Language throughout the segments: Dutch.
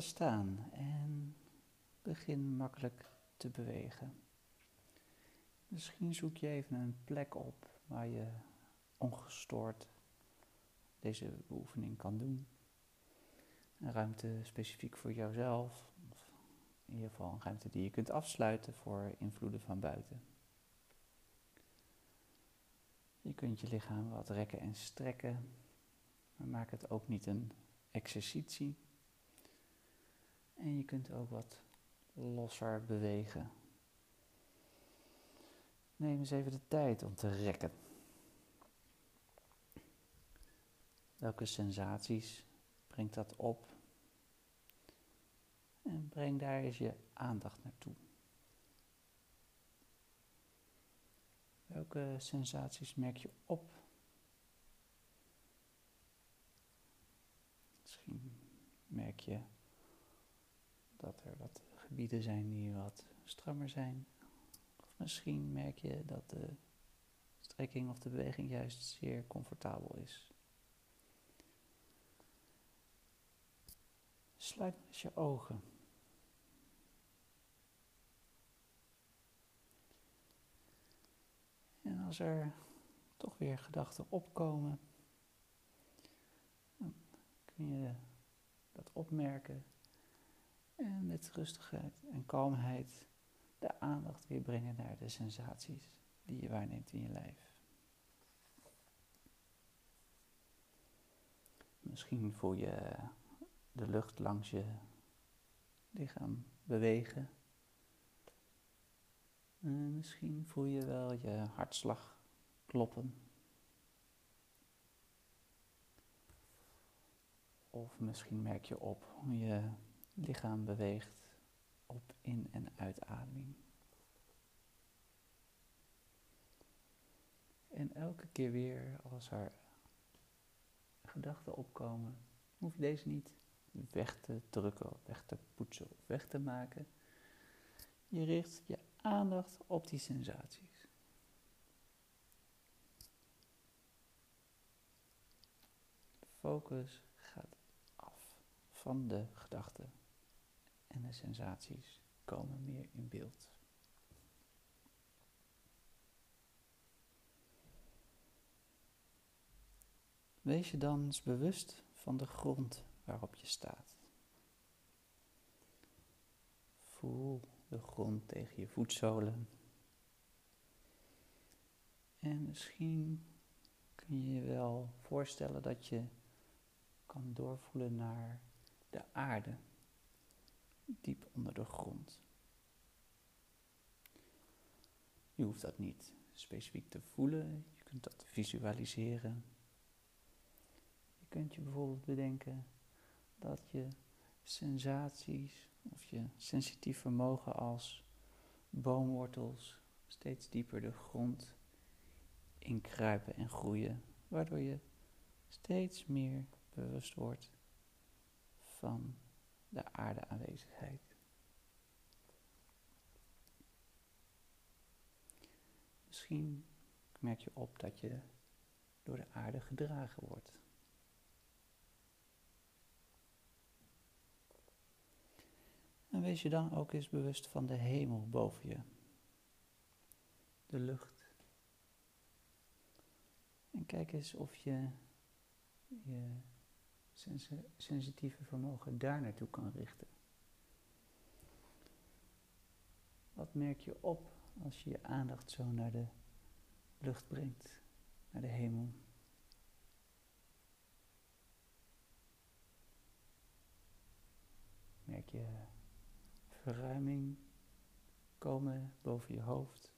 Staan en begin makkelijk te bewegen. Misschien zoek je even een plek op waar je ongestoord deze beoefening kan doen. Een ruimte specifiek voor jouzelf, of in ieder geval een ruimte die je kunt afsluiten voor invloeden van buiten. Je kunt je lichaam wat rekken en strekken, maar maak het ook niet een exercitie. En je kunt ook wat losser bewegen. Neem eens even de tijd om te rekken. Welke sensaties brengt dat op? En breng daar eens je aandacht naartoe. Welke sensaties merk je op? Misschien merk je dat er wat gebieden zijn die wat strammer zijn. Of misschien merk je dat de strekking of de beweging juist zeer comfortabel is. Sluit eens je ogen. En als er toch weer gedachten opkomen, dan kun je dat opmerken en met rustigheid en kalmheid de aandacht weer brengen naar de sensaties die je waarneemt in je lijf. Misschien voel je de lucht langs je lichaam bewegen. En misschien voel je wel je hartslag kloppen. Of misschien merk je op hoe je lichaam beweegt op in- en uitademing. En elke keer weer als er gedachten opkomen, hoef je deze niet weg te drukken, weg te poetsen of weg te maken. Je richt je aandacht op die sensaties. Focus gaat af van de gedachten en de sensaties komen meer in beeld. Wees je dan eens bewust van de grond waarop je staat. Voel de grond tegen je voetzolen. En misschien kun je je wel voorstellen dat je kan doorvoelen naar de aarde, diep onder de grond. Je hoeft dat niet specifiek te voelen, je kunt dat visualiseren. Je kunt je bijvoorbeeld bedenken dat je sensaties of je sensitief vermogen als boomwortels steeds dieper de grond inkruipen en groeien, waardoor je steeds meer bewust wordt van de aarde aanwezigheid. Misschien merk je op dat je door de aarde gedragen wordt. En wees je dan ook eens bewust van de hemel boven je. De lucht. En kijk eens of je je sensitieve vermogen daar naartoe kan richten. Wat merk je op als je je aandacht zo naar de lucht brengt, naar de hemel? Merk je verruiming komen boven je hoofd.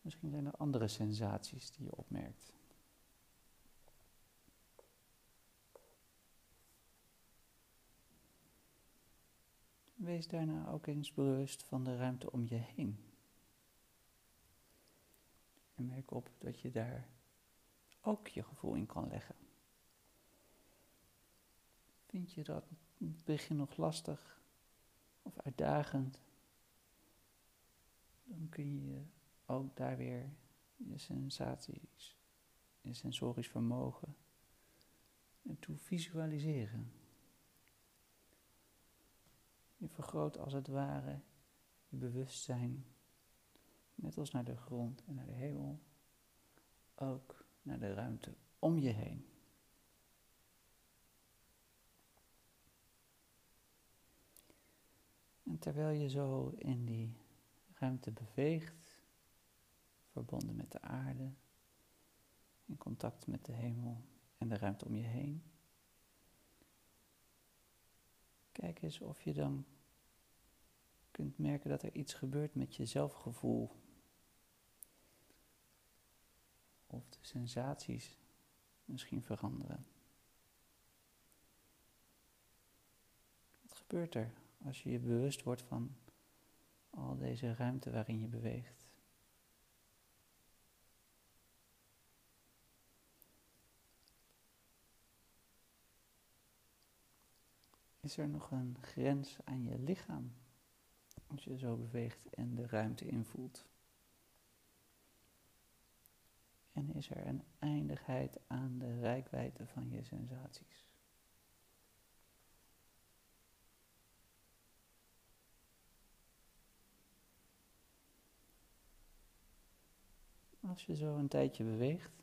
Misschien zijn er andere sensaties die je opmerkt. Wees daarna ook eens bewust van de ruimte om je heen. En merk op dat je daar ook je gevoel in kan leggen. Vind je dat in het begin nog lastig of uitdagend, dan kun je ook daar weer je sensaties, je sensorisch vermogen en toe visualiseren. Je vergroot als het ware je bewustzijn, net als naar de grond en naar de hemel, ook naar de ruimte om je heen. En terwijl je zo in die ruimte beweegt, verbonden met de aarde, in contact met de hemel en de ruimte om je heen, kijk eens of je dan kunt merken dat er iets gebeurt met je zelfgevoel. Of de sensaties misschien veranderen. Wat gebeurt er als je je bewust wordt van al deze ruimte waarin je beweegt? Is er nog een grens aan je lichaam als je zo beweegt en de ruimte invoelt? En is er een eindigheid aan de rijkwijde van je sensaties? Als je zo een tijdje beweegt,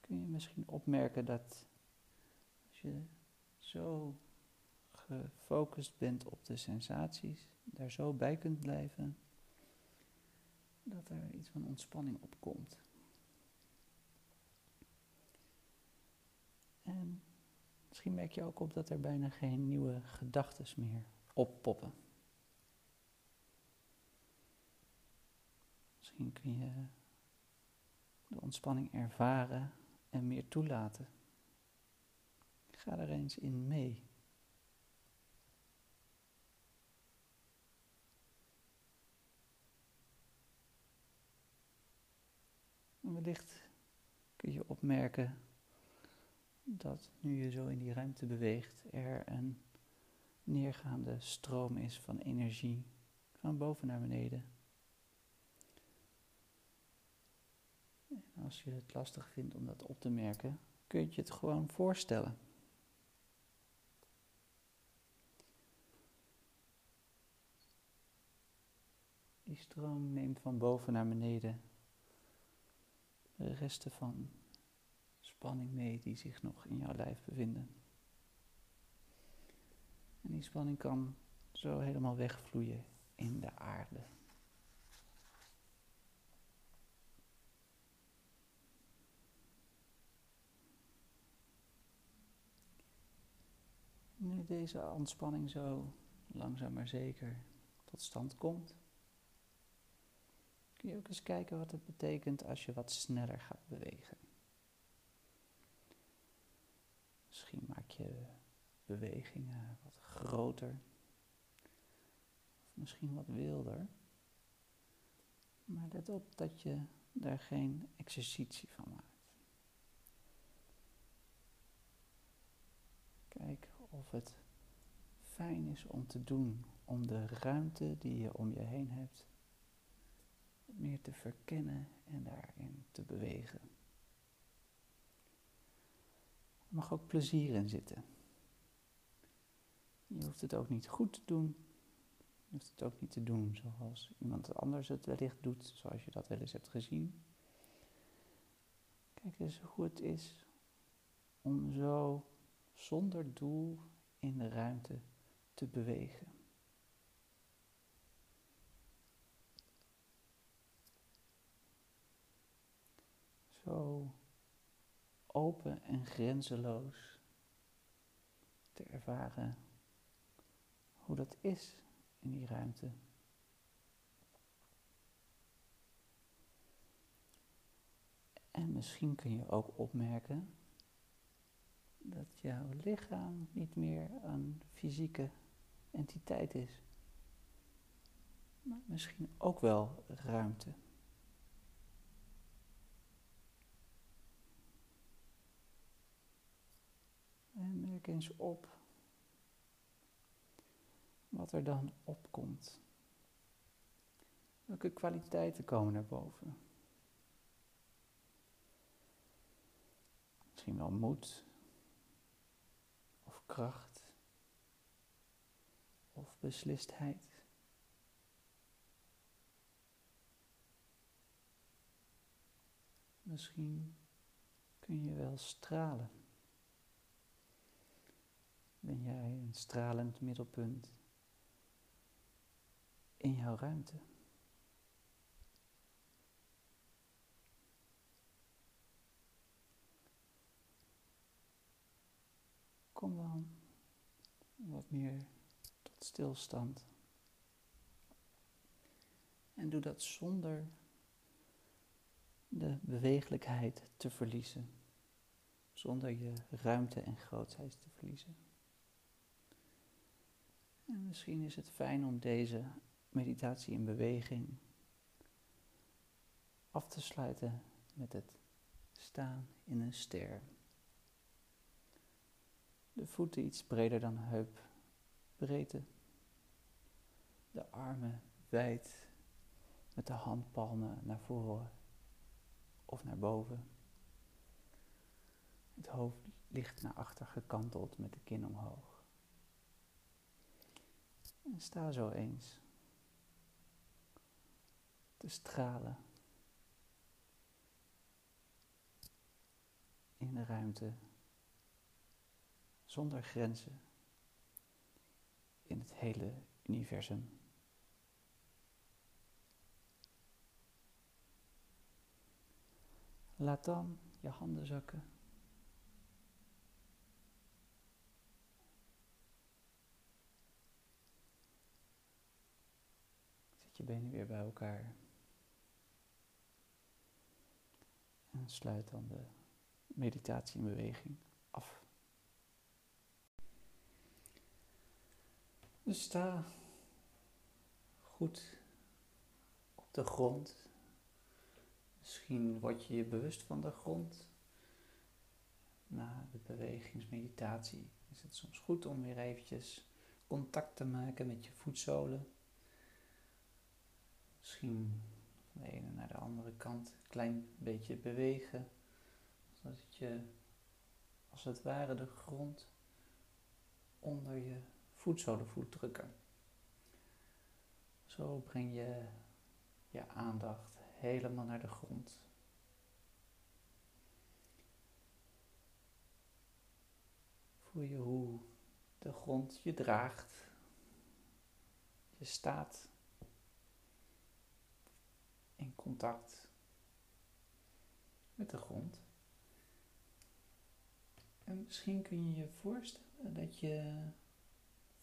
kun je misschien opmerken dat als je zo gefocust bent op de sensaties, daar zo bij kunt blijven, dat er iets van ontspanning opkomt. En misschien merk je ook op dat er bijna geen nieuwe gedachten meer oppoppen. Misschien kun je de ontspanning ervaren en meer toelaten. Ga er eens in mee. Wellicht kun je opmerken dat nu je zo in die ruimte beweegt, er een neergaande stroom is van energie van boven naar beneden. En als je het lastig vindt om dat op te merken, kun je het gewoon voorstellen. Die stroom neemt van boven naar beneden de resten van spanning mee die zich nog in jouw lijf bevinden. En die spanning kan zo helemaal wegvloeien in de aarde. Nu deze ontspanning zo langzaam maar zeker tot stand komt, je ook eens kijken wat het betekent als je wat sneller gaat bewegen. Misschien maak je bewegingen wat groter, of misschien wat wilder. Maar let op dat je daar geen exercitie van maakt. Kijk of het fijn is om te doen, om de ruimte die je om je heen hebt meer te verkennen en daarin te bewegen. Er mag ook plezier in zitten. Je hoeft het ook niet goed te doen. Je hoeft het ook niet te doen zoals iemand anders het wellicht doet, zoals je dat wel eens hebt gezien. Kijk eens hoe het is om zo zonder doel in de ruimte te bewegen. Zo open en grenzeloos te ervaren hoe dat is in die ruimte. En misschien kun je ook opmerken dat jouw lichaam niet meer een fysieke entiteit is, maar misschien ook wel ruimte. En merk eens op wat er dan opkomt. Welke kwaliteiten komen naar boven? Misschien wel moed of kracht beslistheid. Misschien kun je wel stralen. Ben jij een stralend middelpunt in jouw ruimte? Kom dan wat meer tot stilstand. En doe dat zonder de bewegelijkheid te verliezen, zonder je ruimte en grootheid te verliezen. En misschien is het fijn om deze meditatie in beweging af te sluiten met het staan in een ster. De voeten iets breder dan heupbreedte. De armen wijd met de handpalmen naar voren of naar boven. Het hoofd ligt naar achter gekanteld met de kin omhoog. En sta zo eens te stralen in de ruimte zonder grenzen in het hele universum. Laat dan je handen zakken. Je benen weer bij elkaar. En sluit dan de meditatie in beweging af. Dus sta goed op de grond. Misschien word je je bewust van de grond. Na de bewegingsmeditatie is het soms goed om weer eventjes contact te maken met je voetzolen. Misschien van de ene naar de andere kant een klein beetje bewegen. Zodat je als het ware de grond onder je voetzolen voelt drukken. Zo breng je je aandacht helemaal naar de grond. Voel je hoe de grond je draagt. Je staat in contact met de grond. En misschien kun je je voorstellen dat je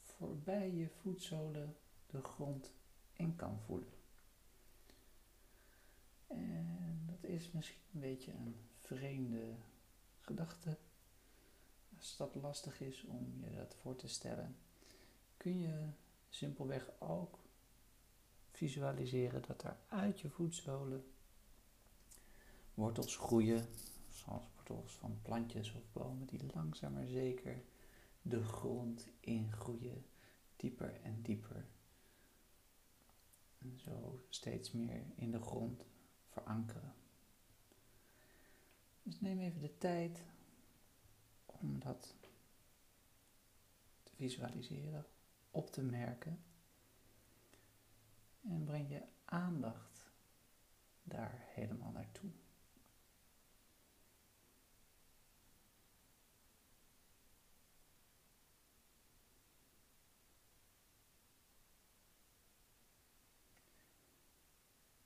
voorbij je voetzolen de grond in kan voelen. En dat is misschien een beetje een vreemde gedachte. Als dat lastig is om je dat voor te stellen, kun je simpelweg ook visualiseren dat er uit je voetzolen wortels groeien, zoals wortels van plantjes of bomen die langzaam maar zeker de grond ingroeien, dieper en dieper. En zo steeds meer in de grond verankeren. Dus neem even de tijd om dat te visualiseren, op te merken. En breng je aandacht daar helemaal naartoe.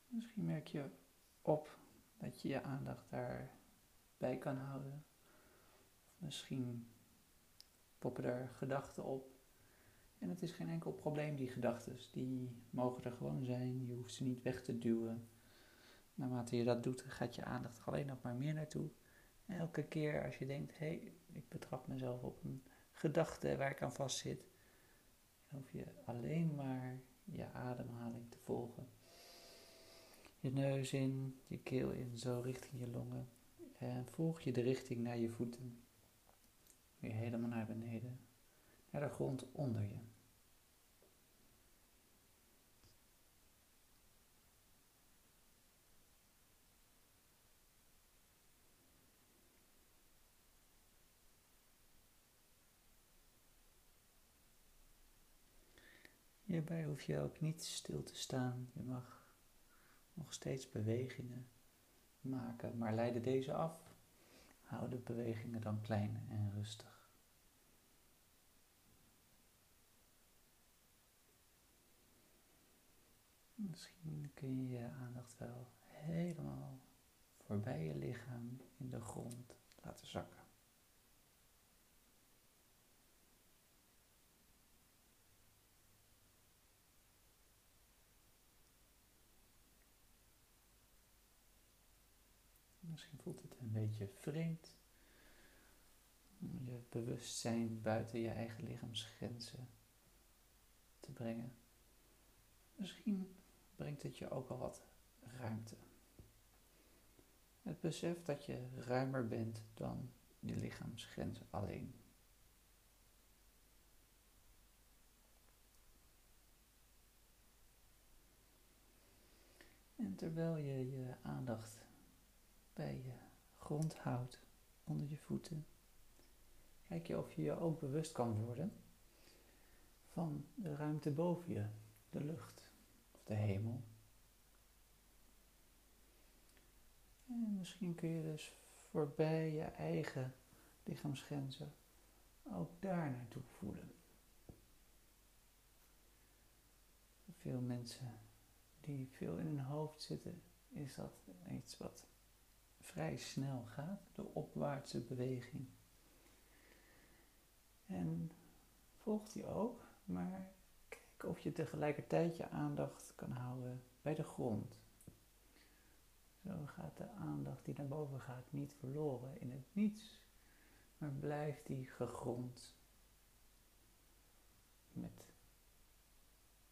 Misschien merk je op dat je je aandacht daarbij kan houden. misschien poppen er gedachten op. En het is geen enkel probleem, die gedachten. Die mogen er gewoon zijn. Je hoeft ze niet weg te duwen. Naarmate je dat doet, gaat je aandacht er alleen nog maar meer naartoe. En elke keer als je denkt, hé, hey, ik betrap mezelf op een gedachte waar ik aan vastzit, dan hoef je alleen maar je ademhaling te volgen je neus in, je keel in, zo richting je longen. En volg je de richting naar je voeten. Weer helemaal naar beneden, naar de grond onder je. Hierbij hoef je ook niet stil te staan. Je mag nog steeds bewegingen maken, maar leiden deze af. Hou de bewegingen dan klein en rustig. Misschien kun je je aandacht wel helemaal voorbij je lichaam in de grond laten zakken. Misschien voelt het een beetje vreemd je bewustzijn buiten je eigen lichaamsgrenzen te brengen. Misschien brengt het je ook al wat ruimte. Het besef dat je ruimer bent dan je lichaamsgrenzen alleen. En terwijl je je aandacht bij je grond houdt, onder je voeten, kijk je of je je ook bewust kan worden van de ruimte boven je, de lucht of de hemel. En misschien kun je dus voorbij je eigen lichaamsgrenzen ook daar naartoe voelen. Veel mensen die veel in hun hoofd zitten, is dat iets wat vrij snel gaat, de opwaartse beweging. En volg die ook, maar kijk of je tegelijkertijd je aandacht kan houden bij de grond. Zo gaat de aandacht die naar boven gaat niet verloren in het niets, maar blijft die gegrond met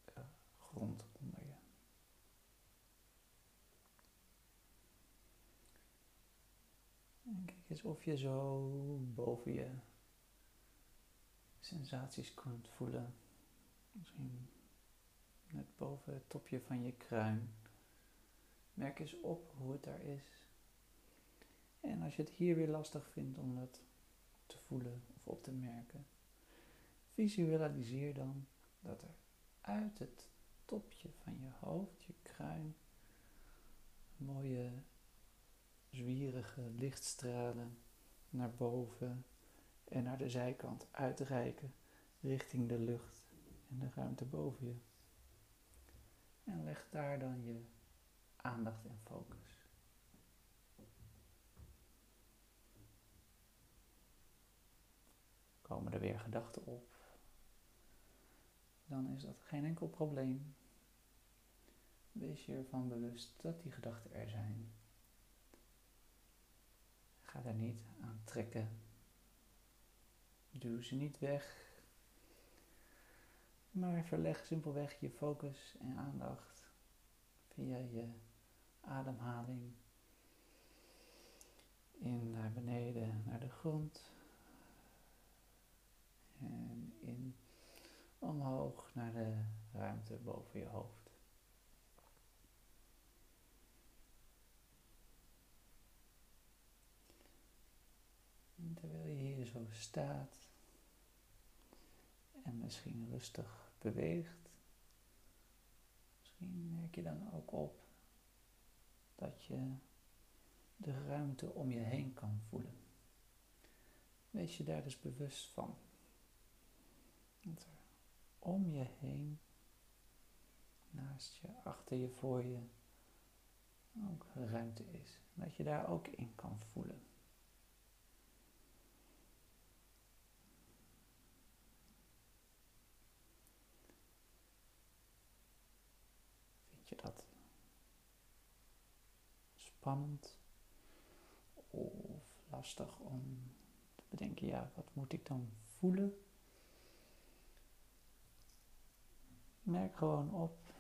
de grond eens of je zo boven je sensaties kunt voelen. Misschien net boven het topje van je kruin. Merk eens op hoe het daar is. En als je het hier weer lastig vindt om dat te voelen of op te merken, visualiseer dan dat er uit het topje van je hoofd, je kruin, mooie zwierige lichtstralen naar boven en naar de zijkant uitreiken richting de lucht en de ruimte boven je. En leg daar dan je aandacht en focus. Komen er weer gedachten op, dan is dat geen enkel probleem. Wees je ervan bewust dat die gedachten er zijn. Ga daar niet aan trekken. Duw ze niet weg. Maar verleg simpelweg je focus en aandacht via je ademhaling in naar beneden, naar de grond. En in omhoog naar de ruimte boven je hoofd. En terwijl je hier zo staat en misschien rustig beweegt, misschien merk je dan ook op dat je de ruimte om je heen kan voelen. Wees je daar dus bewust van. Dat er om je heen, naast je, achter je, voor je, ook ruimte is. Dat je daar ook in kan voelen. Vind je dat spannend of lastig om te bedenken, ja, wat moet ik dan voelen? Merk gewoon op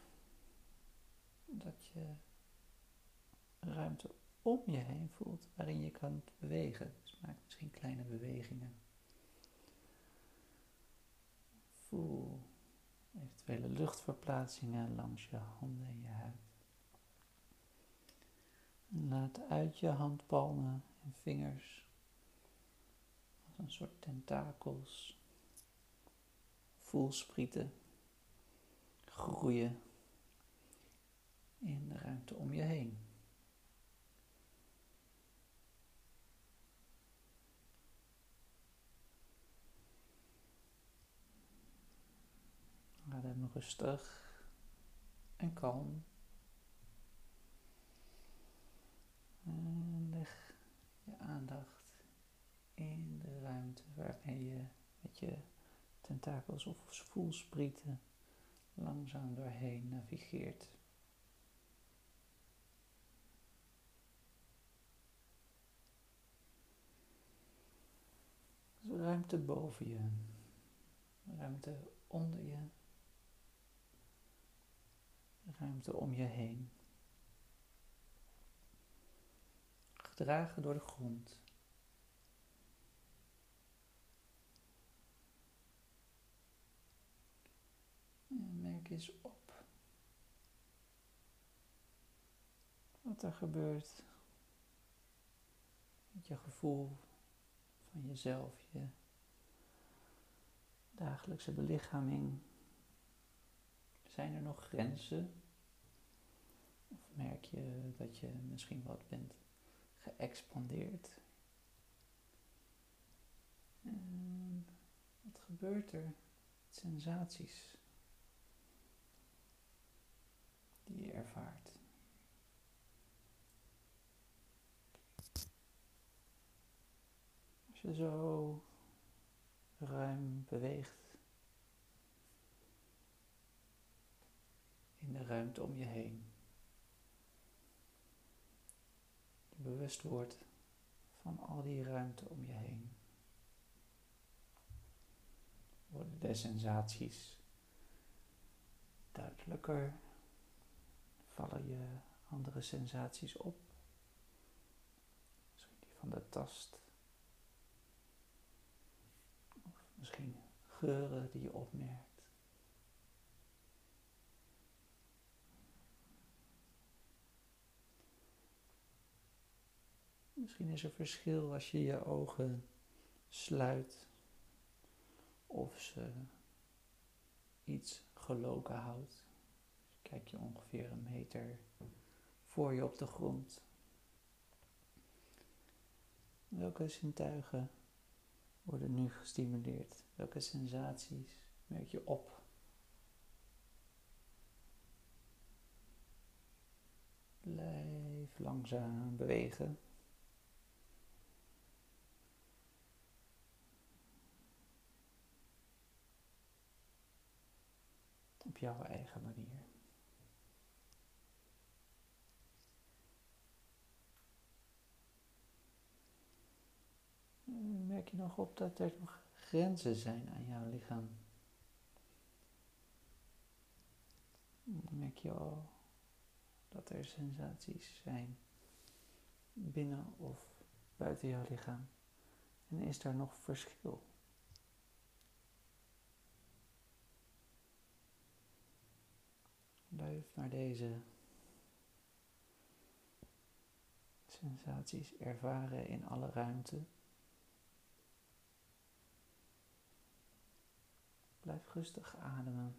dat je ruimte om je heen voelt waarin je kan bewegen. Dus maak misschien kleine bewegingen. Voel eventuele luchtverplaatsingen langs je handen en je huid. Laat uit je handpalmen en vingers als een soort tentakels voelsprieten groeien in de ruimte om je heen. Rustig en kalm. En leg je aandacht in de ruimte waarmee je met je tentakels of voelsprieten langzaam doorheen navigeert. Dus ruimte boven je, ruimte onder je, ruimte om je heen. Gedragen door de grond. En merk eens op wat er gebeurt met je gevoel van jezelf, je dagelijkse belichaming. Zijn er nog grenzen? Merk je dat je misschien wat bent geëxpandeerd? En wat gebeurt er? Sensaties die je ervaart. Als je zo ruim beweegt in de ruimte om je heen. Je bewust wordt van al die ruimte om je heen. Worden de sensaties duidelijker? Vallen je andere sensaties op? Misschien die van de tast. Of misschien geuren die je opmerkt. Misschien is er verschil als je je ogen sluit of ze iets geloken houdt. Kijk je ongeveer een meter voor je op de grond. Welke zintuigen worden nu gestimuleerd? Welke sensaties merk je op? Blijf langzaam bewegen. Op jouw eigen manier. Merk je nog op dat er nog grenzen zijn aan jouw lichaam? Merk je al dat er sensaties zijn binnen of buiten jouw lichaam? En is daar nog verschil? Blijf naar deze sensaties ervaren in alle ruimte. Blijf rustig ademen.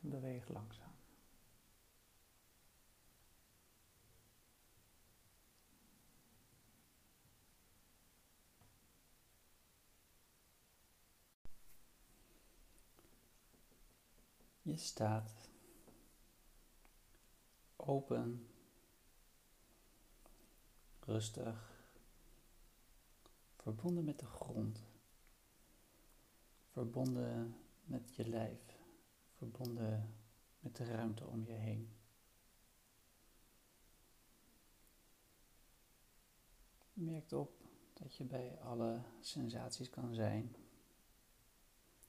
En beweeg langzaam. Je staat open, rustig, verbonden met de grond, verbonden met je lijf, verbonden met de ruimte om je heen. Merk op dat je bij alle sensaties kan zijn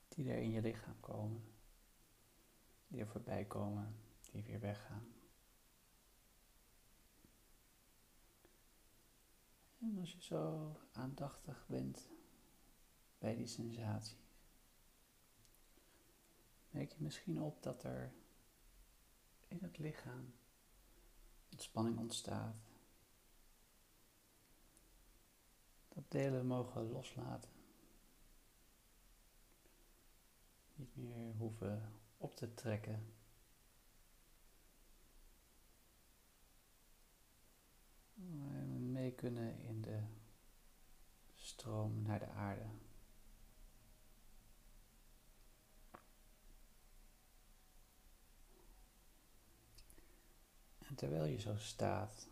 die er in je lichaam komen die er voorbij komen, die weer weggaan. En als je zo aandachtig bent bij die sensaties, merk je misschien op dat er in het lichaam ontspanning ontstaat. delen mogen loslaten. Niet meer hoeven op te trekken. Mee kunnen in de stroom naar de aarde. En terwijl je zo staat,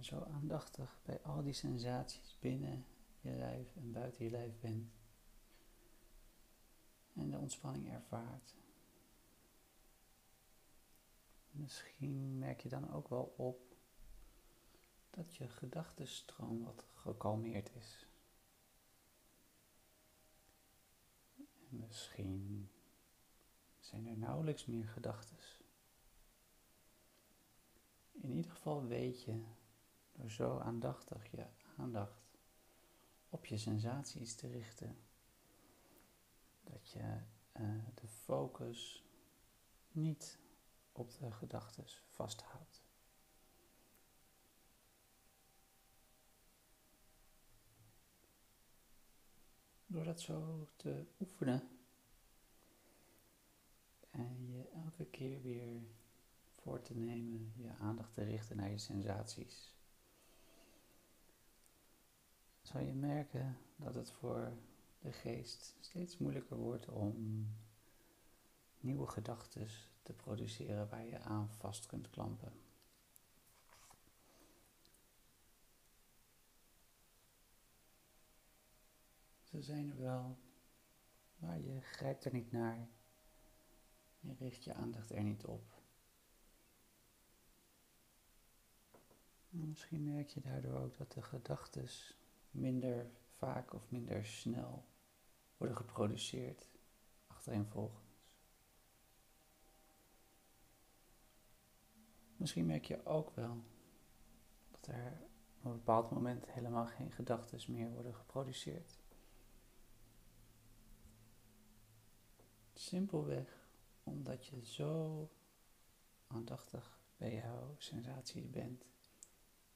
zo aandachtig bij al die sensaties binnen je lijf en buiten je lijf bent, en de ontspanning ervaart. Misschien merk je dan ook wel op dat je gedachtenstroom wat gekalmeerd is. En misschien zijn er nauwelijks meer gedachten. In ieder geval weet je, door zo aandachtig je aandacht op je sensaties te richten, dat je uh, de focus niet op de gedachten vasthoudt. Door dat zo te oefenen en je elke keer weer voor te nemen, je aandacht te richten naar je sensaties, zal je merken dat het voor de geest steeds moeilijker wordt om nieuwe gedachten te produceren waar je aan vast kunt klampen. Ze zijn er wel, maar je grijpt er niet naar. Je richt je aandacht er niet op. Misschien merk je daardoor ook dat de gedachten minder vaak of minder snel worden geproduceerd achtereenvolgens. Misschien merk je ook wel dat er op een bepaald moment helemaal geen gedachten meer worden geproduceerd. Simpelweg omdat je zo aandachtig bij jouw sensaties bent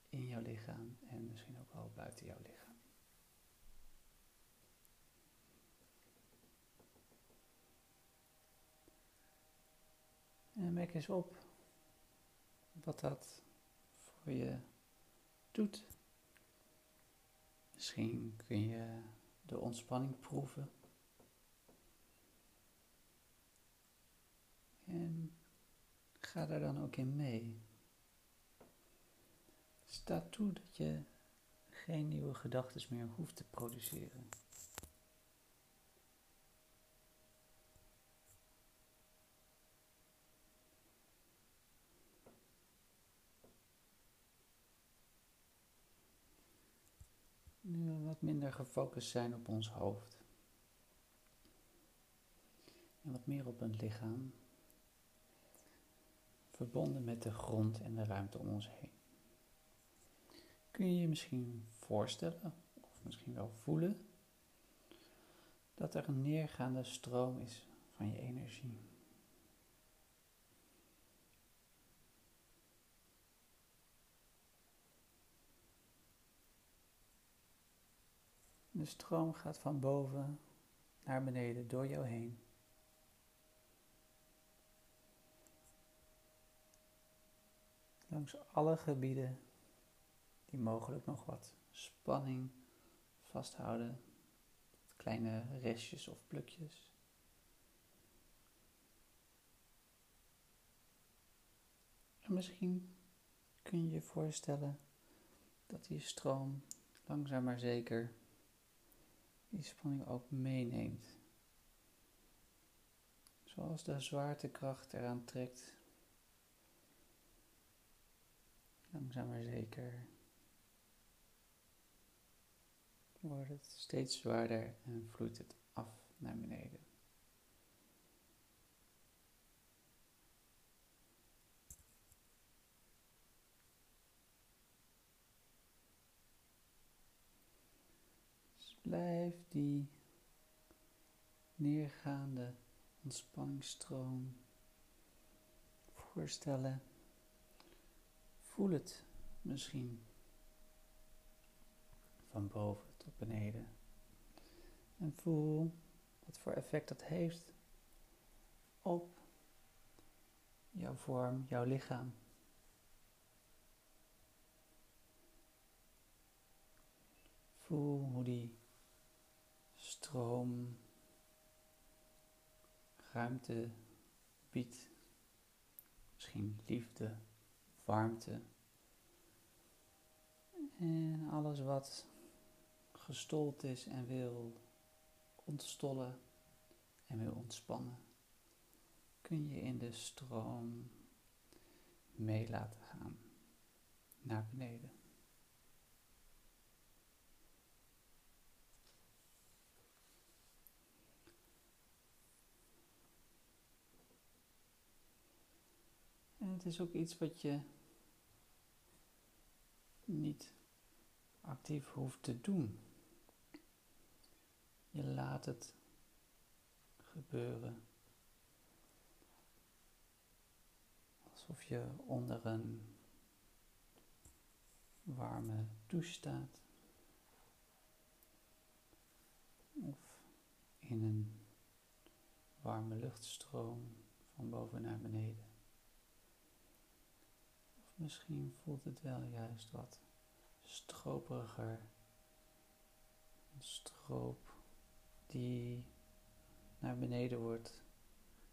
in jouw lichaam en misschien ook wel buiten jouw lichaam. En merk eens op wat dat voor je doet. Misschien kun je de ontspanning proeven. En ga daar dan ook in mee. Sta toe dat je geen nieuwe gedachten meer hoeft te produceren. Nu wat minder gefocust zijn op ons hoofd. En wat meer op een lichaam. Verbonden met de grond en de ruimte om ons heen. Kun je je misschien voorstellen, of misschien wel voelen, dat er een neergaande stroom is van je energie. De stroom gaat van boven naar beneden door jou heen. Langs alle gebieden die mogelijk nog wat spanning vasthouden, kleine restjes of plukjes. En misschien kun je je voorstellen dat die stroom langzaam maar zeker die spanning ook meeneemt. Zoals de zwaartekracht eraan trekt. Langzaam maar zeker wordt het steeds zwaarder en vloeit het af naar beneden. Blijf die neergaande ontspanningsstroom voorstellen. Voel het misschien van boven tot beneden. En voel wat voor effect dat heeft op jouw vorm, jouw lichaam. Voel hoe die stroom ruimte biedt. Misschien liefde, warmte. En alles wat gestold is en wil ontstollen en wil ontspannen, kun je in de stroom mee laten gaan naar beneden. En het is ook iets wat je niet actief hoeft te doen. Je laat het gebeuren. Alsof je onder een warme douche staat. Of in een warme luchtstroom van boven naar beneden. Misschien voelt het wel juist wat stroperiger. Een stroop die naar beneden wordt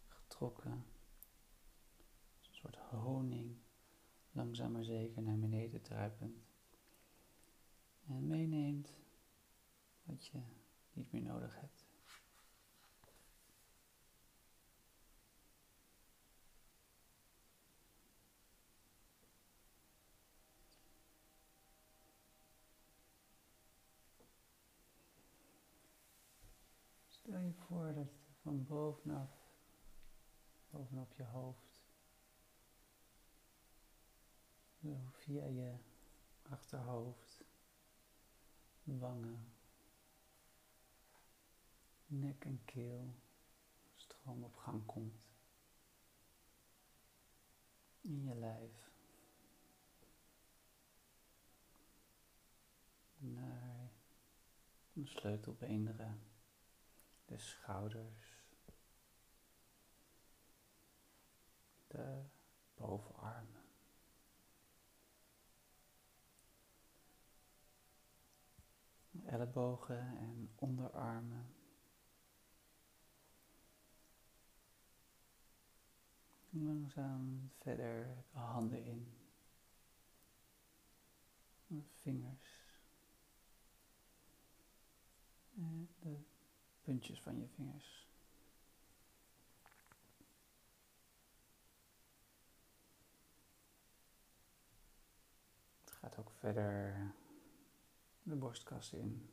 getrokken. Een soort honing, langzaam maar zeker naar beneden druipend. En meeneemt wat je niet meer nodig hebt. Stel je voor van bovenaf, bovenop je hoofd, zo via je achterhoofd, wangen, nek en keel, stroom op gang komt in je lijf. Naar de sleutelbeenderen de schouders, de bovenarmen. Ellebogen en onderarmen. Langzaam verder de handen in. Vingers. De puntjes van je vingers. Het gaat ook verder de borstkas in,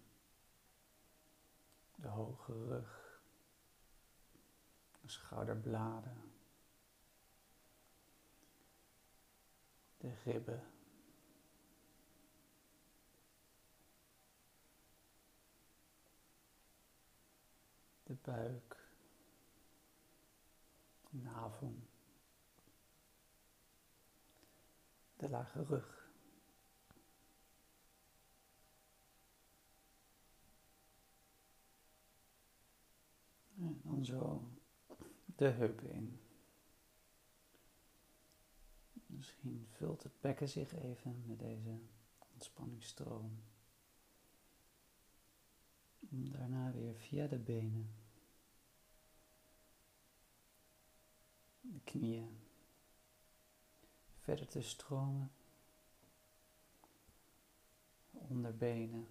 de hoge rug, de schouderbladen, de ribben. De buik, de navel, de lage rug. En dan zo de heupen in. Misschien vult het bekken zich even met deze ontspanningsstroom. Daarna weer via de benen, de knieën, verder te stromen, onderbenen,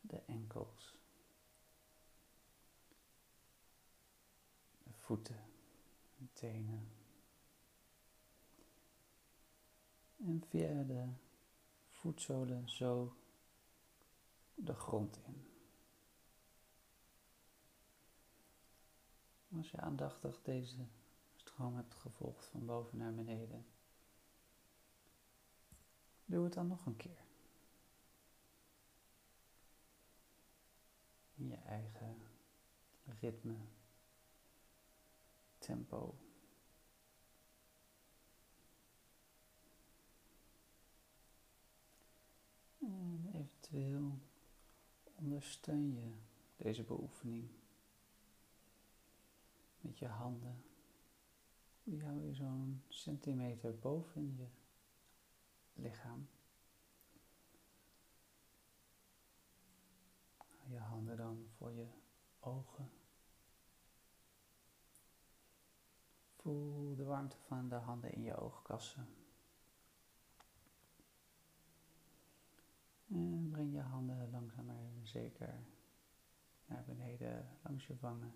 de enkels, de voeten, de tenen. En via de voetzolen zo de grond in. Als je aandachtig deze stroom hebt gevolgd van boven naar beneden, doe het dan nog een keer. In je eigen ritme, tempo. Ondersteun je deze beoefening met je handen. Die hou je zo'n centimeter boven je lichaam. Je handen dan voor je ogen. Voel de warmte van de handen in je oogkassen. En breng je handen langzaam zeker naar beneden langs je wangen.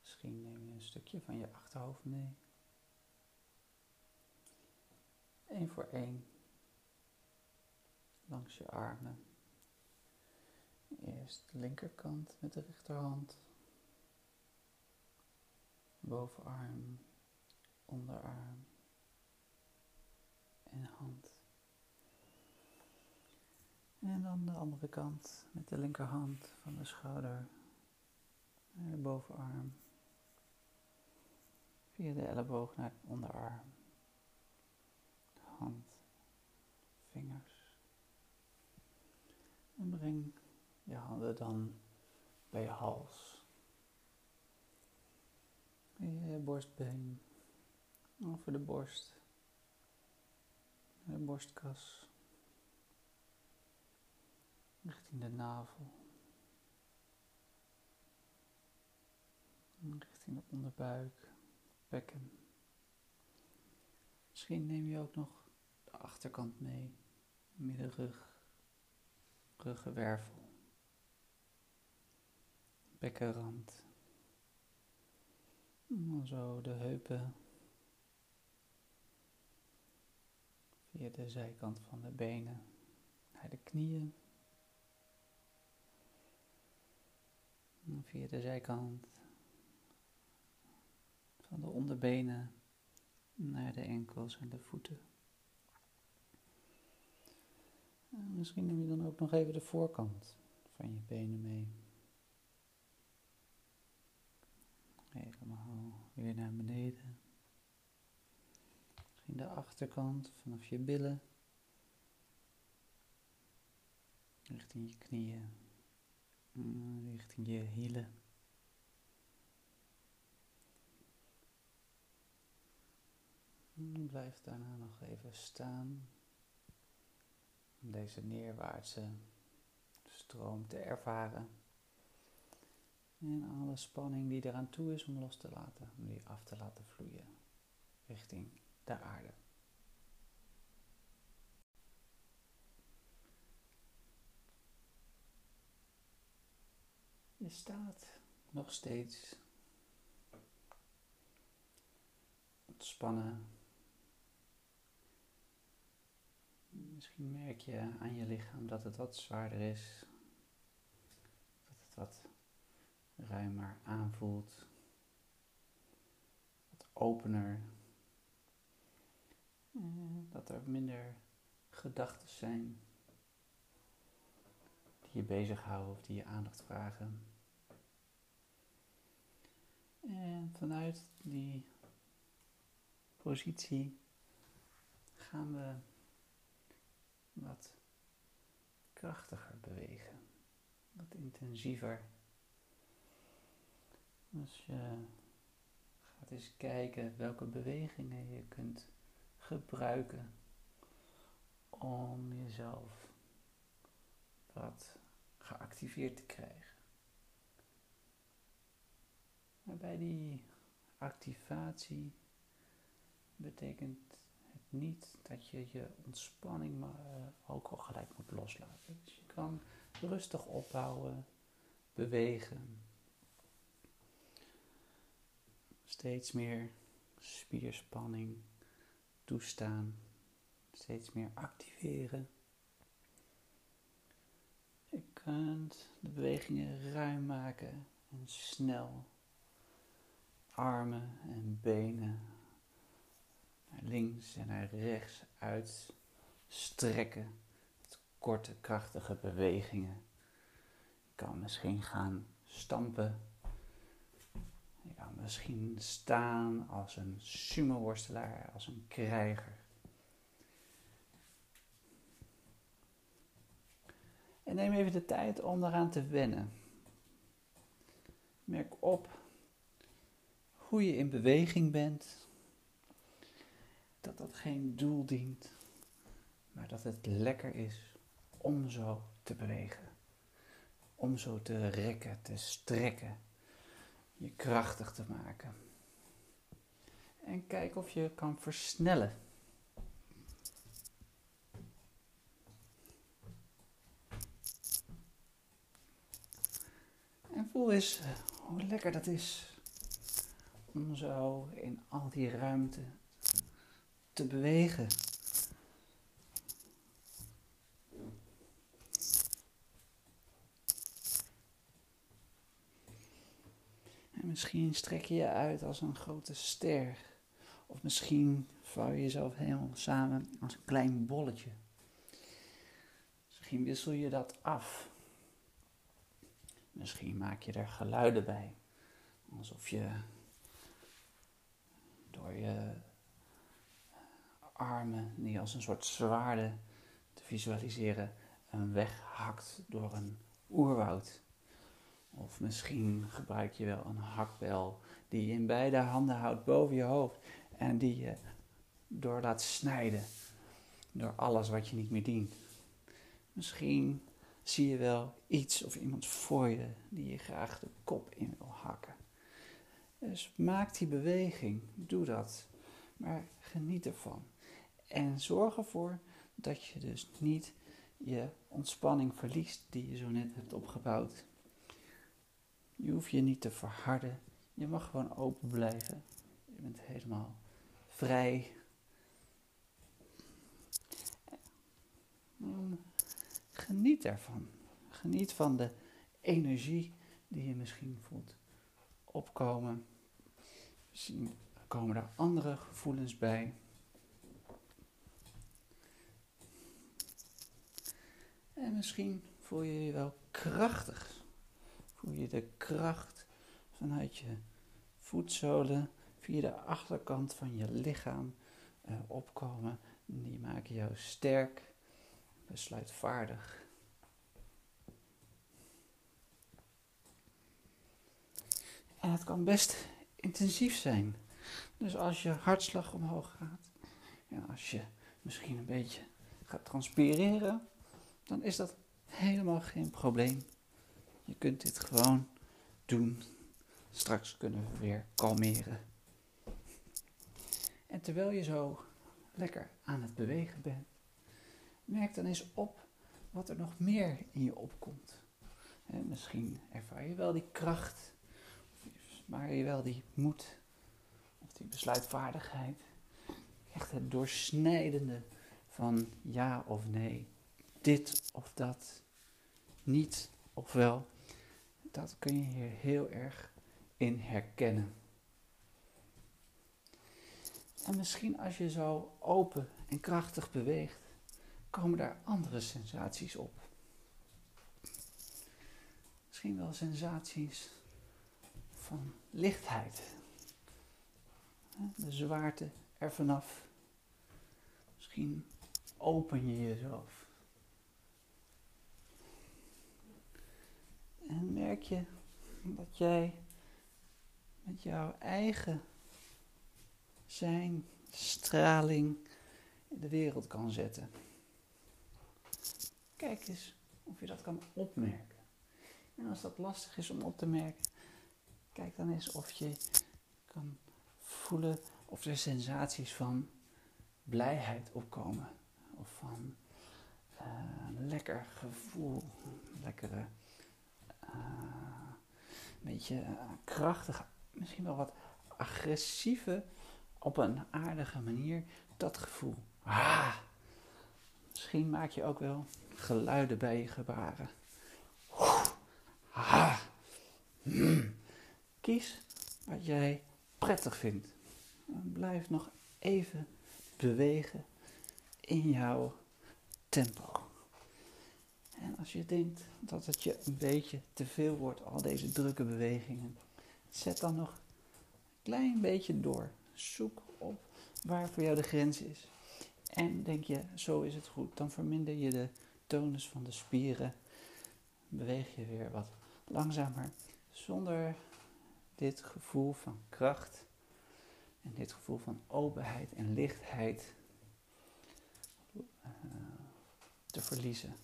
Misschien neem je een stukje van je achterhoofd mee. Eén voor één. Langs je armen. Eerst de linkerkant met de rechterhand. Bovenarm, onderarm en hand. En dan de andere kant met de linkerhand van de schouder naar de bovenarm. Via de elleboog naar de onderarm. Hand, vingers. En breng je handen dan bij je hals. Je borstbeen over de borst. De borstkas richting de navel, richting de onderbuik, bekken. Misschien neem je ook nog de achterkant mee, middenrug, ruggenwervel, bekkenrand. En zo de heupen. Via de zijkant van de benen. Naar de knieën. Via de zijkant van de onderbenen naar de enkels en de voeten. En misschien neem je dan ook nog even de voorkant van je benen mee. Helemaal weer naar beneden. Misschien de achterkant vanaf je billen. Richting je knieën. Richting je hielen. Blijf daarna nog even staan om deze neerwaartse stroom te ervaren. En alle spanning die eraan toe is om los te laten, om die af te laten vloeien richting de aarde. Je staat nog steeds ontspannen. Misschien merk je aan je lichaam dat het wat zwaarder is, dat het wat ruimer aanvoelt, wat opener, dat er minder gedachten zijn je bezighouden of die je aandacht vragen. En vanuit die positie gaan we wat krachtiger bewegen, wat intensiever. Als je gaat eens kijken welke bewegingen je kunt gebruiken om jezelf wat geactiveerd te krijgen. Bij die activatie betekent het niet dat je je ontspanning maar, uh, ook al gelijk moet loslaten. Dus je kan rustig opbouwen, bewegen. Steeds meer spierspanning toestaan. Steeds meer activeren. De bewegingen ruim maken en snel armen en benen naar links en naar rechts uitstrekken. Met korte, krachtige bewegingen. Je kan misschien gaan stampen. Je kan misschien staan als een sumo-worstelaar, als een krijger. En neem even de tijd om eraan te wennen. Merk op hoe je in beweging bent. Dat dat geen doel dient, maar dat het lekker is om zo te bewegen. Om zo te rekken, te strekken, je krachtig te maken. En kijk of je kan versnellen. En voel eens hoe lekker dat is om zo in al die ruimte te bewegen. En misschien strek je je uit als een grote ster. Of misschien vouw je jezelf helemaal samen als een klein bolletje. Misschien wissel je dat af. Misschien maak je er geluiden bij. Alsof je door je armen, die als een soort zwaarden te visualiseren, een weg hakt door een oerwoud. Of misschien gebruik je wel een hakbel die je in beide handen houdt boven je hoofd en die je door laat snijden door alles wat je niet meer dient. Misschien zie je wel iets of iemand voor je die je graag de kop in wil hakken. Dus maak die beweging, doe dat, maar geniet ervan. En zorg ervoor dat je dus niet je ontspanning verliest die je zo net hebt opgebouwd. Je hoeft je niet te verharden, je mag gewoon open blijven. Je bent helemaal vrij. Geniet ervan. Geniet van de energie die je misschien voelt opkomen. Misschien komen er andere gevoelens bij. En misschien voel je je wel krachtig. Voel je de kracht vanuit je voetzolen via de achterkant van je lichaam uh, opkomen. Die maken jou sterk, besluitvaardig. En het kan best intensief zijn. Dus als je hartslag omhoog gaat en als je misschien een beetje gaat transpireren, dan is dat helemaal geen probleem. Je kunt dit gewoon doen. Straks kunnen we weer kalmeren. En terwijl je zo lekker aan het bewegen bent, merk dan eens op wat er nog meer in je opkomt. En misschien ervaar je wel die kracht maar je wel die moed of die besluitvaardigheid. Echt het doorsnijdende van ja of nee, dit of dat, niet of wel. Dat kun je hier heel erg in herkennen. En misschien als je zo open en krachtig beweegt, komen daar andere sensaties op. Misschien wel sensaties van lichtheid. De zwaarte er vanaf. Misschien open je jezelf. En merk je dat jij met jouw eigen zijn, straling in de wereld kan zetten. Kijk eens of je dat kan opmerken. En als dat lastig is om op te merken, Kijk dan eens of je kan voelen of er sensaties van blijheid opkomen. Of van een lekker gevoel, lekkere, uh, beetje uh, krachtige, misschien wel wat agressieve, op een aardige manier, dat gevoel. Ah, misschien maak je ook wel geluiden bij je gebaren. Ah, mm. Kies wat jij prettig vindt. Blijf nog even bewegen in jouw tempo. En als je denkt dat het je een beetje te veel wordt, al deze drukke bewegingen, zet dan nog een klein beetje door. Zoek op waar voor jou de grens is. En denk je, zo is het goed, dan verminder je de tonus van de spieren beweeg je weer wat langzamer zonder dit gevoel van kracht en dit gevoel van openheid en lichtheid uh, te verliezen.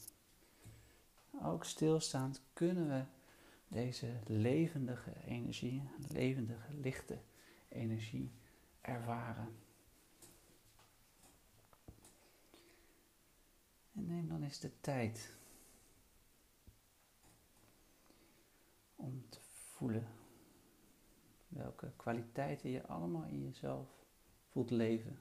Ook stilstaand kunnen we deze levendige energie, levendige, lichte energie ervaren. En neem dan eens de tijd om te voelen welke kwaliteiten je allemaal in jezelf voelt leven.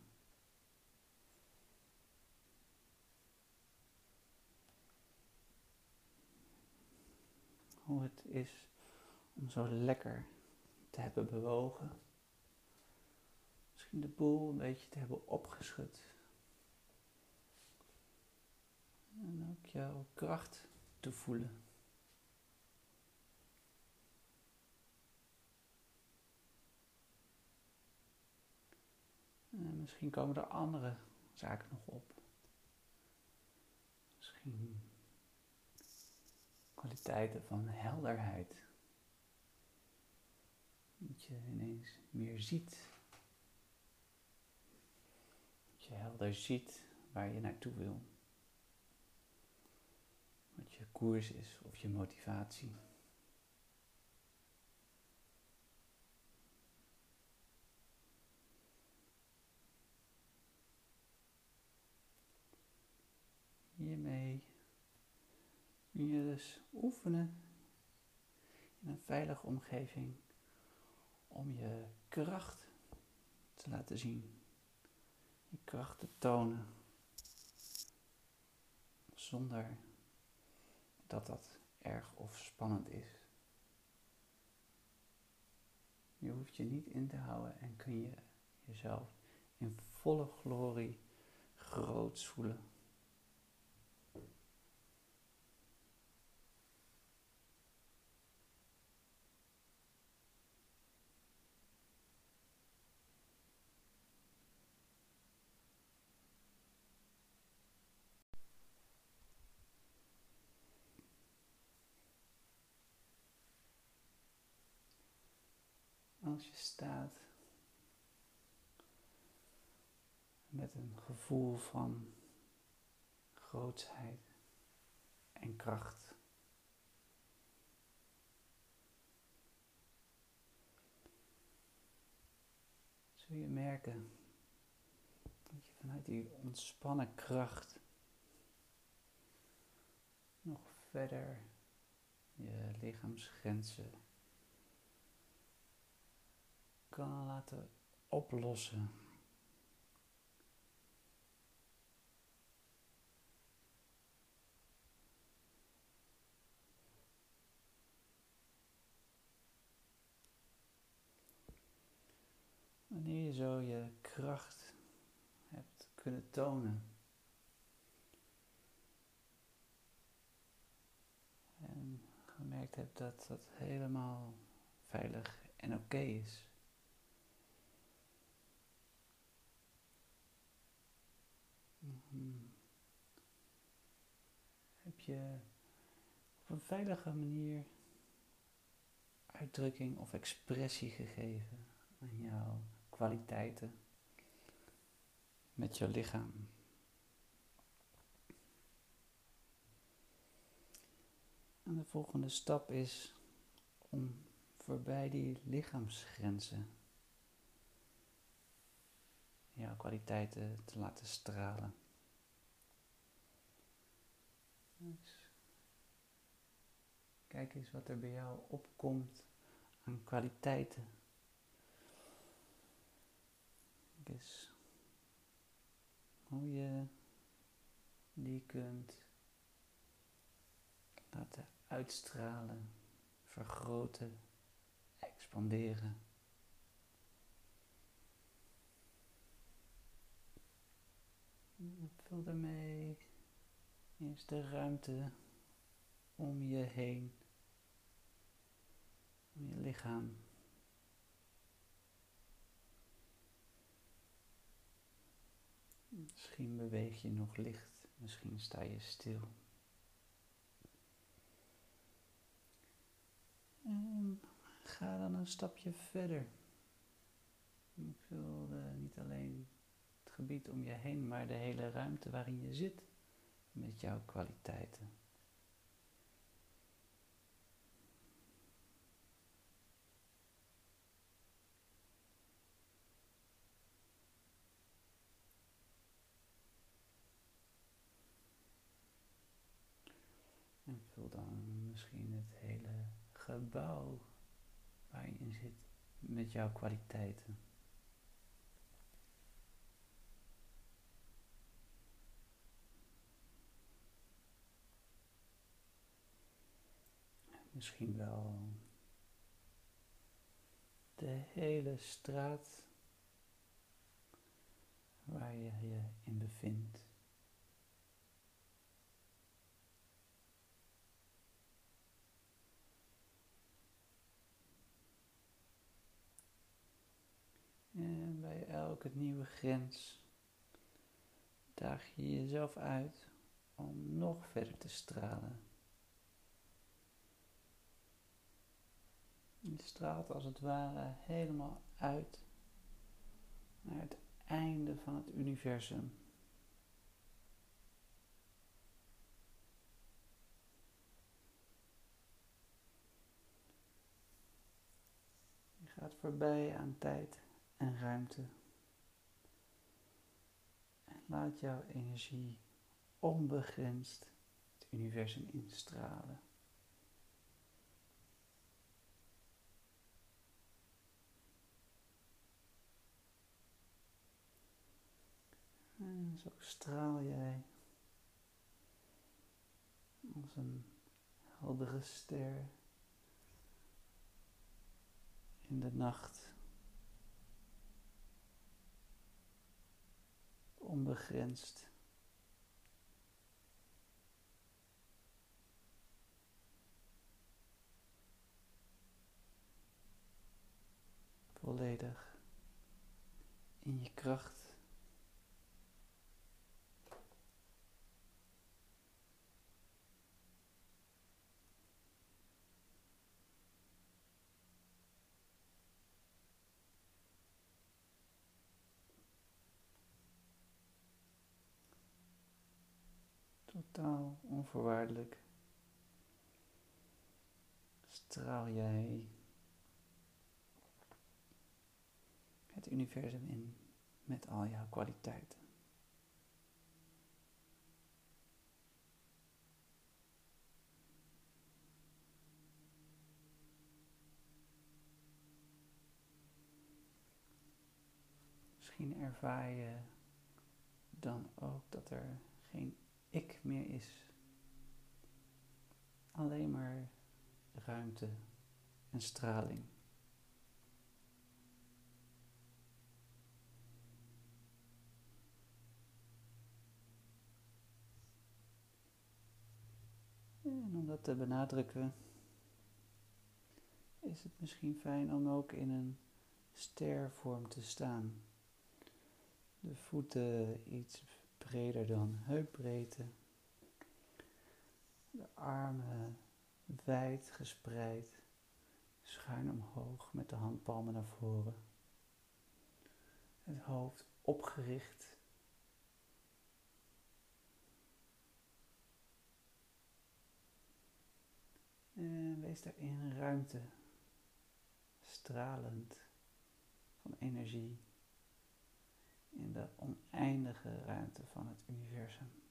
Hoe het is om zo lekker te hebben bewogen. Misschien de boel een beetje te hebben opgeschud. En ook jouw kracht te voelen. En misschien komen er andere zaken nog op. Misschien kwaliteiten van helderheid. Dat je ineens meer ziet. Dat je helder ziet waar je naartoe wil. Koers is of je motivatie. Hiermee kun je dus oefenen in een veilige omgeving om je kracht te laten zien. Je kracht te tonen. Zonder dat dat erg of spannend is. Je hoeft je niet in te houden en kun je jezelf in volle glorie groots voelen. Als je staat met een gevoel van grootsheid en kracht. Zul je merken dat je vanuit die ontspannen kracht nog verder je lichaamsgrenzen kan laten oplossen. Wanneer je zo je kracht hebt kunnen tonen. En gemerkt hebt dat dat helemaal veilig en oké is. Heb je op een veilige manier uitdrukking of expressie gegeven aan jouw kwaliteiten met je lichaam? En de volgende stap is om voorbij die lichaamsgrenzen jouw kwaliteiten te laten stralen. Kijk eens wat er bij jou opkomt aan kwaliteiten. Kijk eens hoe je die kunt laten uitstralen, vergroten, expanderen. Vul daarmee eerst de ruimte om je heen, om je lichaam. Misschien beweeg je nog licht, misschien sta je stil. En ga dan een stapje verder. Ik wilde niet alleen gebied om je heen, maar de hele ruimte waarin je zit met jouw kwaliteiten. En vul dan misschien het hele gebouw waar je in zit met jouw kwaliteiten. Misschien wel de hele straat waar je je in bevindt. En bij elke nieuwe grens daag je jezelf uit om nog verder te stralen. Je straalt als het ware helemaal uit naar het einde van het universum. Je gaat voorbij aan tijd en ruimte. En laat jouw energie onbegrensd het universum instralen. Zo straal jij als een heldere ster in de nacht. Onbegrensd. Volledig in je kracht. Totaal onvoorwaardelijk straal jij het universum in met al jouw kwaliteiten. Misschien ervaar je dan ook dat er geen ik meer is. Alleen maar ruimte en straling. En om dat te benadrukken, is het misschien fijn om ook in een stervorm te staan. De voeten iets breder dan heupbreedte. De armen wijd gespreid, schuin omhoog met de handpalmen naar voren. Het hoofd opgericht. En wees daar in ruimte, stralend van energie in de oneindige ruimte van het universum.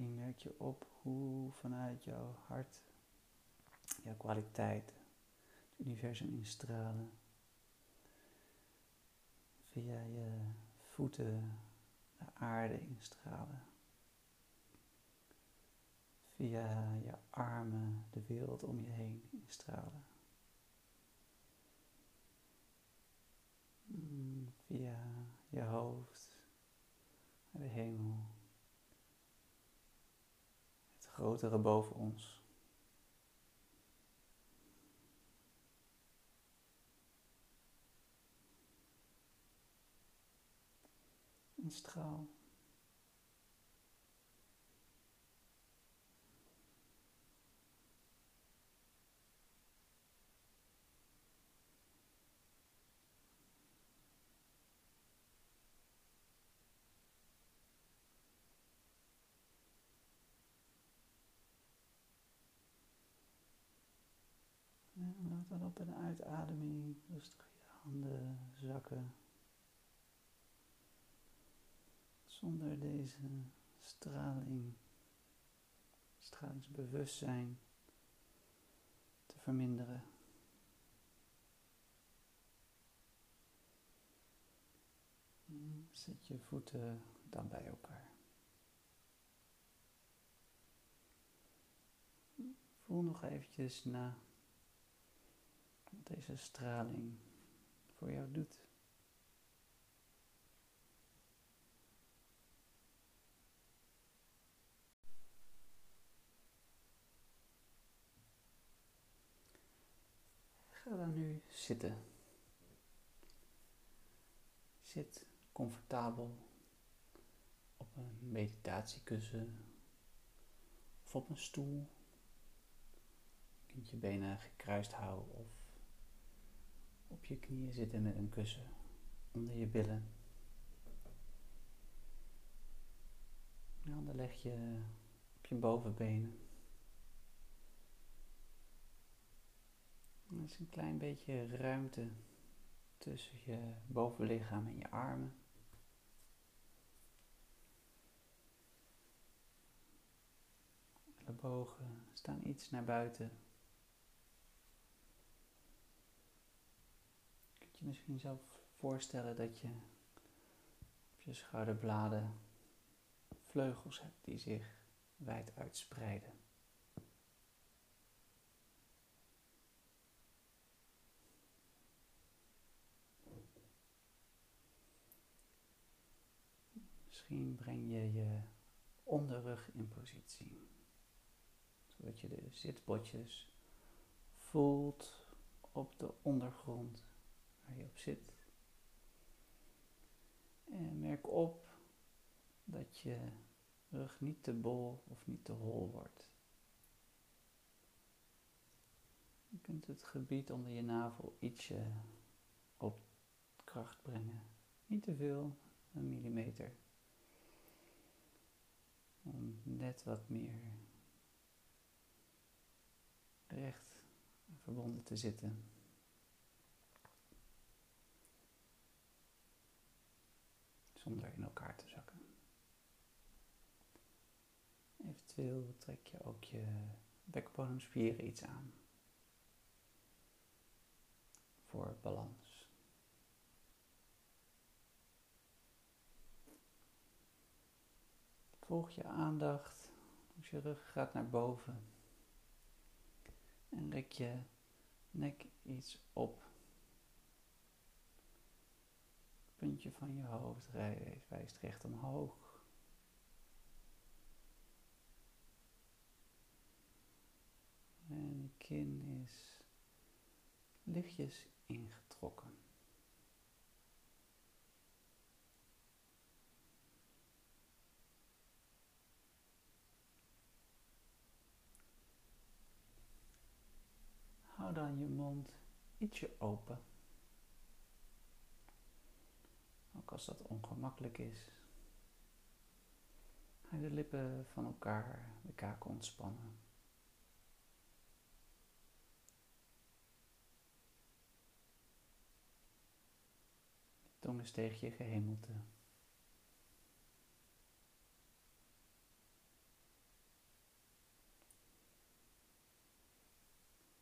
Misschien merk je op hoe vanuit jouw hart, jouw kwaliteit, het universum instralen. Via je voeten de aarde instralen. Via je armen de wereld om je heen instralen. Mm, via je hoofd naar de hemel. Grotere boven ons. Een straal. En laat dan op een uitademing rustig je handen zakken. Zonder deze straling, stralingsbewustzijn te verminderen. Zet je voeten dan bij elkaar. Voel nog eventjes na deze straling voor jou doet. Ga dan nu zitten. Zit comfortabel op een meditatiekussen of op een stoel. Je kunt je benen gekruist houden of op je knieën zitten met een kussen onder je billen. Je handen leg je op je bovenbenen. Er is een klein beetje ruimte tussen je bovenlichaam en je armen. Ellebogen staan iets naar buiten. Je misschien zelf voorstellen dat je op je schouderbladen vleugels hebt die zich wijd uitspreiden. Misschien breng je je onderrug in positie, zodat je de zitbotjes voelt op de ondergrond je op zit. En merk op dat je rug niet te bol of niet te hol wordt. Je kunt het gebied onder je navel ietsje op kracht brengen. Niet te veel, een millimeter om net wat meer recht verbonden te zitten. Zonder in elkaar te zakken. Eventueel trek je ook je bekbodemspieren iets aan. Voor balans. Volg je aandacht als je rug gaat naar boven. En rek je nek iets op. Het van je hoofd wijst recht omhoog. En je kin is lichtjes ingetrokken. hou dan je mond ietsje open. Als dat ongemakkelijk is. Ga de lippen van elkaar, de kaak ontspannen. De tong is tegen je gehemelte.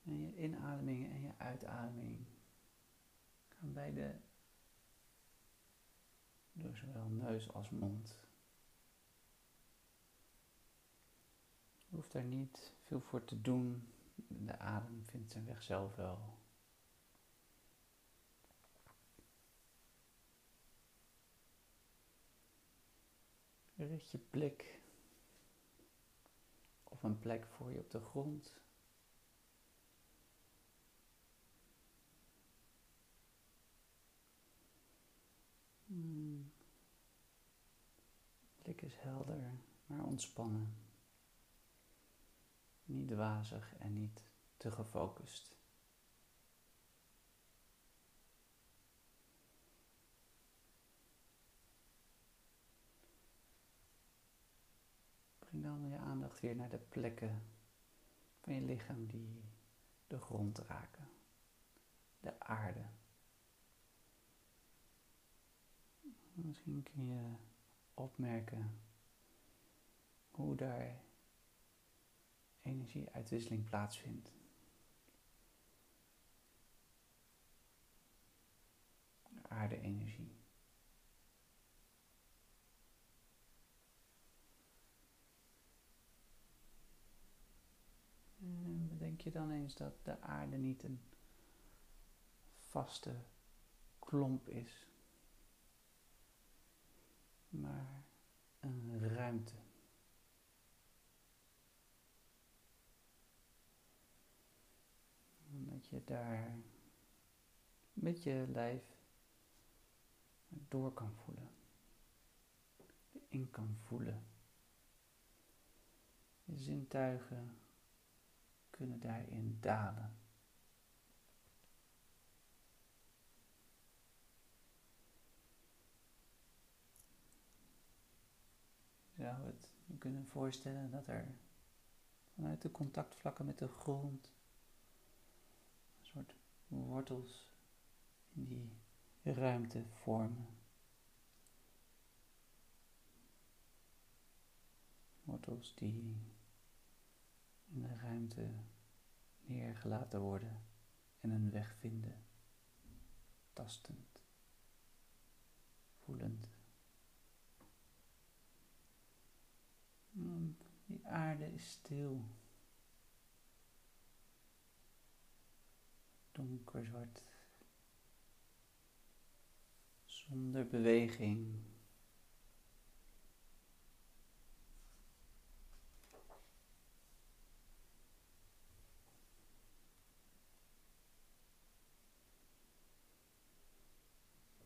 En je inademing en je uitademing gaan beide door zowel neus als mond. Je hoeft daar niet veel voor te doen. De adem vindt zijn weg zelf wel. Richt je blik op een plek voor je op de grond. Hmm. Blik is helder, maar ontspannen. Niet wazig en niet te gefocust. Breng dan je aandacht weer naar de plekken van je lichaam die de grond raken, de aarde. Misschien kun je opmerken hoe daar energieuitwisseling plaatsvindt. Aarde-energie. En bedenk je dan eens dat de aarde niet een vaste klomp is, maar een ruimte. dat je daar met je lijf door kan voelen, in kan voelen. Je zintuigen kunnen daarin dalen. Je zou het kunnen voorstellen dat er vanuit de contactvlakken met de grond een soort wortels in die ruimte vormen. Wortels die in de ruimte neergelaten worden en een weg vinden, tastend, voelend. Die aarde is stil. Donkerzwart. Zonder beweging.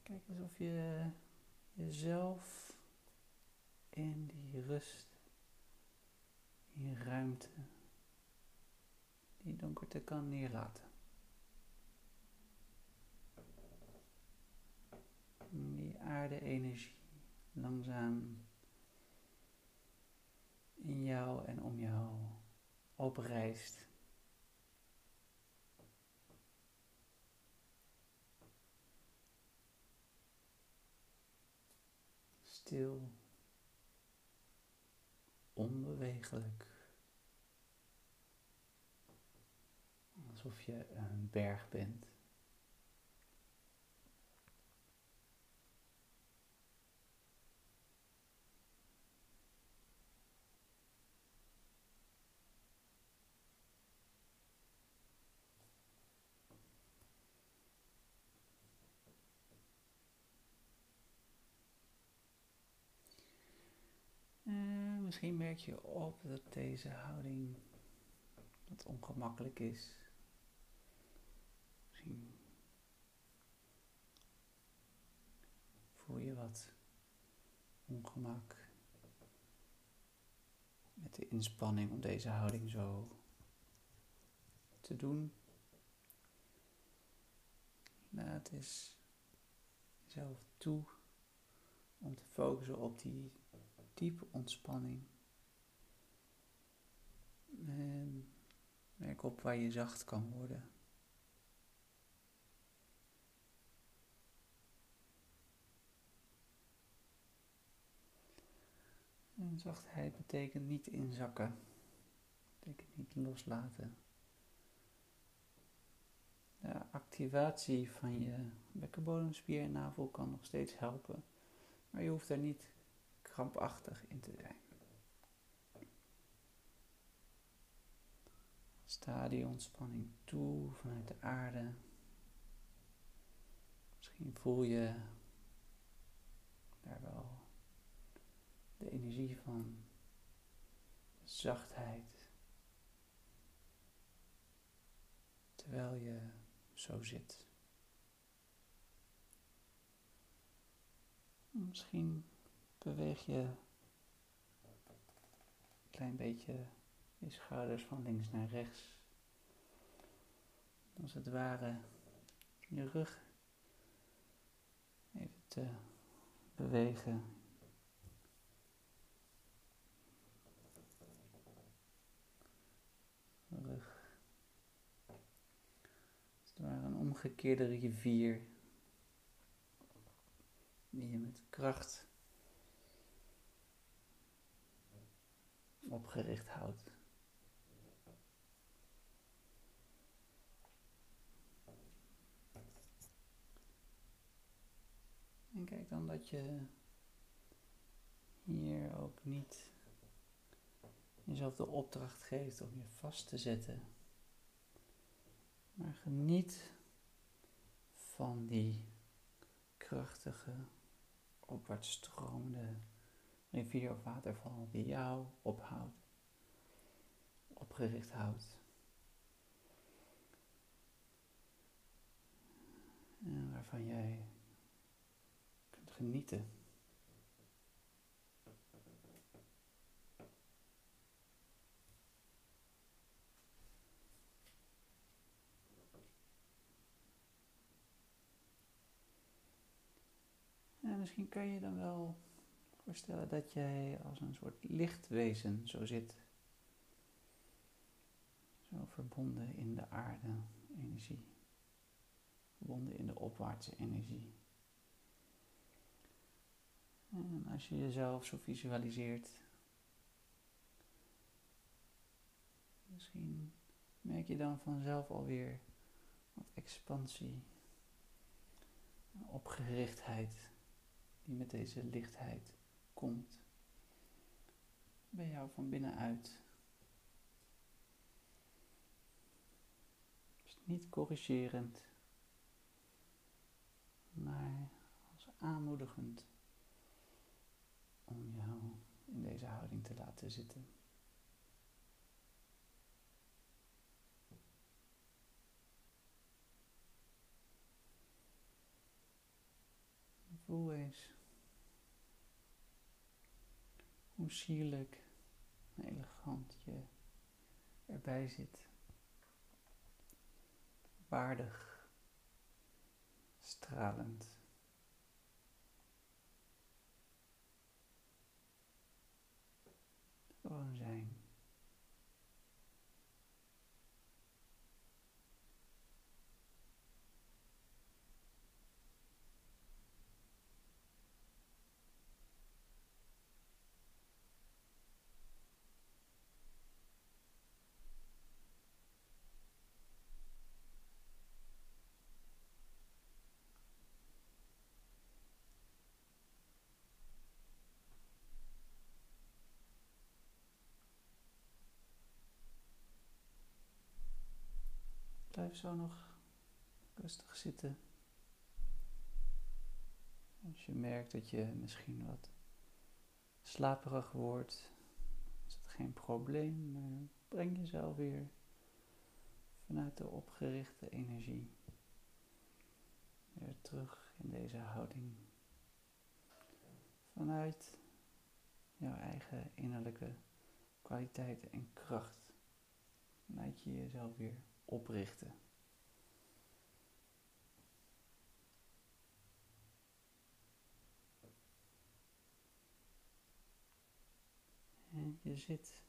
Kijk alsof je jezelf in die rust, die ruimte, die donkerte kan neerlaten. Die aarde-energie langzaam in jou en om jou opreist. stil, onbewegelijk. Alsof je een berg bent. Misschien merk je op dat deze houding wat ongemakkelijk is. Misschien voel je wat ongemak met de inspanning om deze houding zo te doen. Laat eens jezelf toe om te focussen op die diepe ontspanning. En merk op waar je zacht kan worden. En zachtheid betekent niet inzakken, betekent niet loslaten. De activatie van je bekkenbodemspier en navel kan nog steeds helpen Maar je hoeft er niet krampachtig in te zijn. Sta die ontspanning toe vanuit de aarde. Misschien voel je daar wel de energie van zachtheid. Terwijl je zo zit. Misschien beweeg je een klein beetje je schouders van links naar rechts. Als het ware je rug even te bewegen. Rug. Als het ware een omgekeerde rivier die je met kracht opgericht houdt. En kijk dan dat je hier ook niet jezelf de opdracht geeft om je vast te zetten. Maar geniet van die krachtige, opwaarts stromende rivier of waterval die jou ophoudt, opgericht houdt. En waarvan jij kunt genieten. En misschien kan je dan wel voorstellen dat jij als een soort lichtwezen zo zit. Zo verbonden in de aarde, energie. Verbonden in de opwaartse energie. En als je jezelf zo visualiseert, misschien merk je dan vanzelf alweer wat expansie, opgerichtheid die met deze lichtheid komt bij jou van binnenuit. Dus niet corrigerend, maar als aanmoedigend om jou in deze houding te laten zitten. Voel eens hoe sierlijk en elegant erbij zit. Waardig, stralend. Gewoon zijn. Blijf zo nog rustig zitten. Als je merkt dat je misschien wat slaperig wordt, is het geen probleem, maar breng jezelf weer vanuit de opgerichte energie weer terug in deze houding. Vanuit jouw eigen innerlijke kwaliteiten en kracht. Laat je jezelf weer oprichten. En je zit